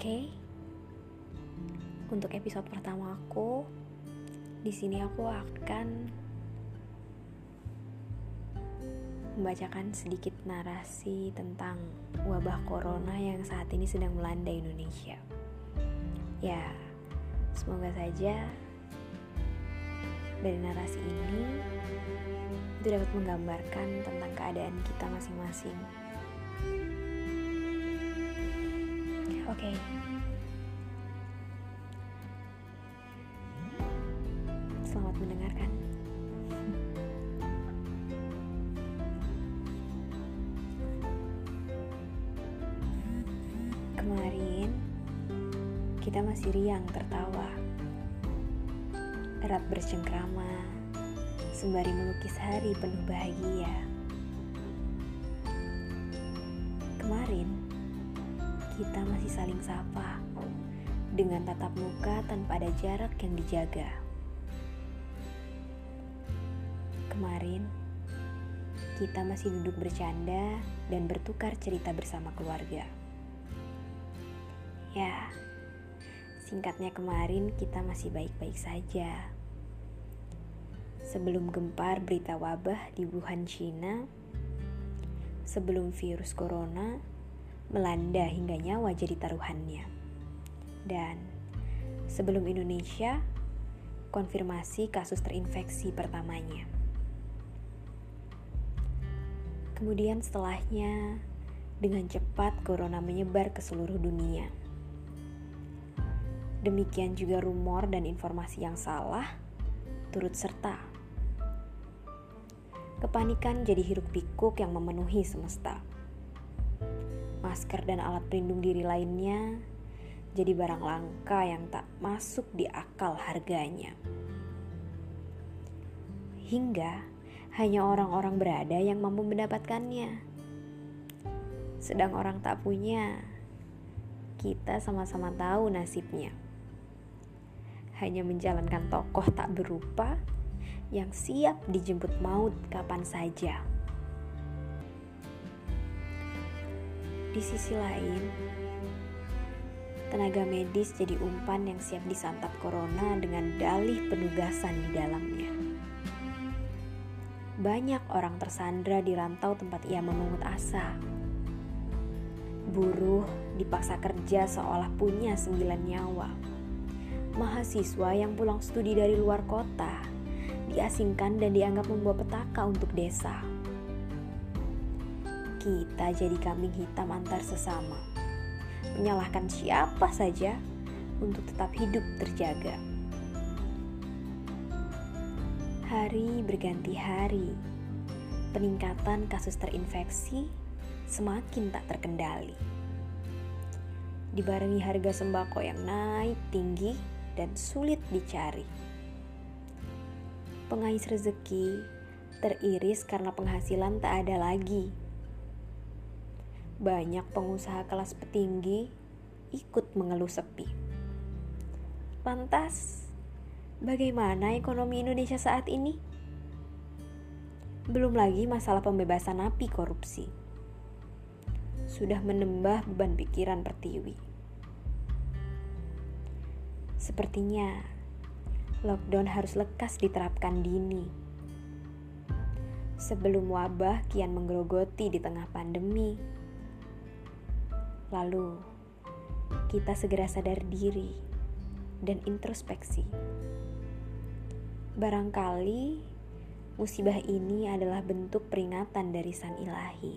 Oke. Untuk episode pertama aku, di sini aku akan membacakan sedikit narasi tentang wabah corona yang saat ini sedang melanda Indonesia. Ya, semoga saja dari narasi ini itu dapat menggambarkan tentang keadaan kita masing-masing. Oke. Okay. Selamat mendengarkan. Kemarin kita masih riang tertawa. Erat bercengkrama sembari melukis hari penuh bahagia. Kita masih saling sapa dengan tatap muka tanpa ada jarak yang dijaga. Kemarin, kita masih duduk bercanda dan bertukar cerita bersama keluarga. Ya, singkatnya kemarin kita masih baik-baik saja. Sebelum gempar berita wabah di Wuhan, China, sebelum virus corona melanda hingga nyawa jadi taruhannya. Dan sebelum Indonesia, konfirmasi kasus terinfeksi pertamanya. Kemudian setelahnya, dengan cepat corona menyebar ke seluruh dunia. Demikian juga rumor dan informasi yang salah turut serta. Kepanikan jadi hiruk pikuk yang memenuhi semesta masker dan alat pelindung diri lainnya jadi barang langka yang tak masuk di akal harganya. Hingga hanya orang-orang berada yang mampu mendapatkannya. Sedang orang tak punya, kita sama-sama tahu nasibnya. Hanya menjalankan tokoh tak berupa yang siap dijemput maut kapan saja. Di sisi lain, tenaga medis jadi umpan yang siap disantap corona dengan dalih penugasan di dalamnya. Banyak orang tersandra di rantau tempat ia memungut asa. Buruh dipaksa kerja seolah punya sembilan nyawa. Mahasiswa yang pulang studi dari luar kota diasingkan dan dianggap membawa petaka untuk desa kita jadi kambing hitam antar sesama. Menyalahkan siapa saja untuk tetap hidup terjaga. Hari berganti hari, peningkatan kasus terinfeksi semakin tak terkendali. Dibarengi harga sembako yang naik tinggi dan sulit dicari. Pengais rezeki teriris karena penghasilan tak ada lagi banyak pengusaha kelas petinggi ikut mengeluh sepi. Lantas, bagaimana ekonomi Indonesia saat ini? Belum lagi masalah pembebasan napi korupsi. Sudah menembah beban pikiran Pertiwi. Sepertinya lockdown harus lekas diterapkan dini. Sebelum wabah kian menggerogoti di tengah pandemi Lalu, kita segera sadar diri dan introspeksi. Barangkali musibah ini adalah bentuk peringatan dari Sang Ilahi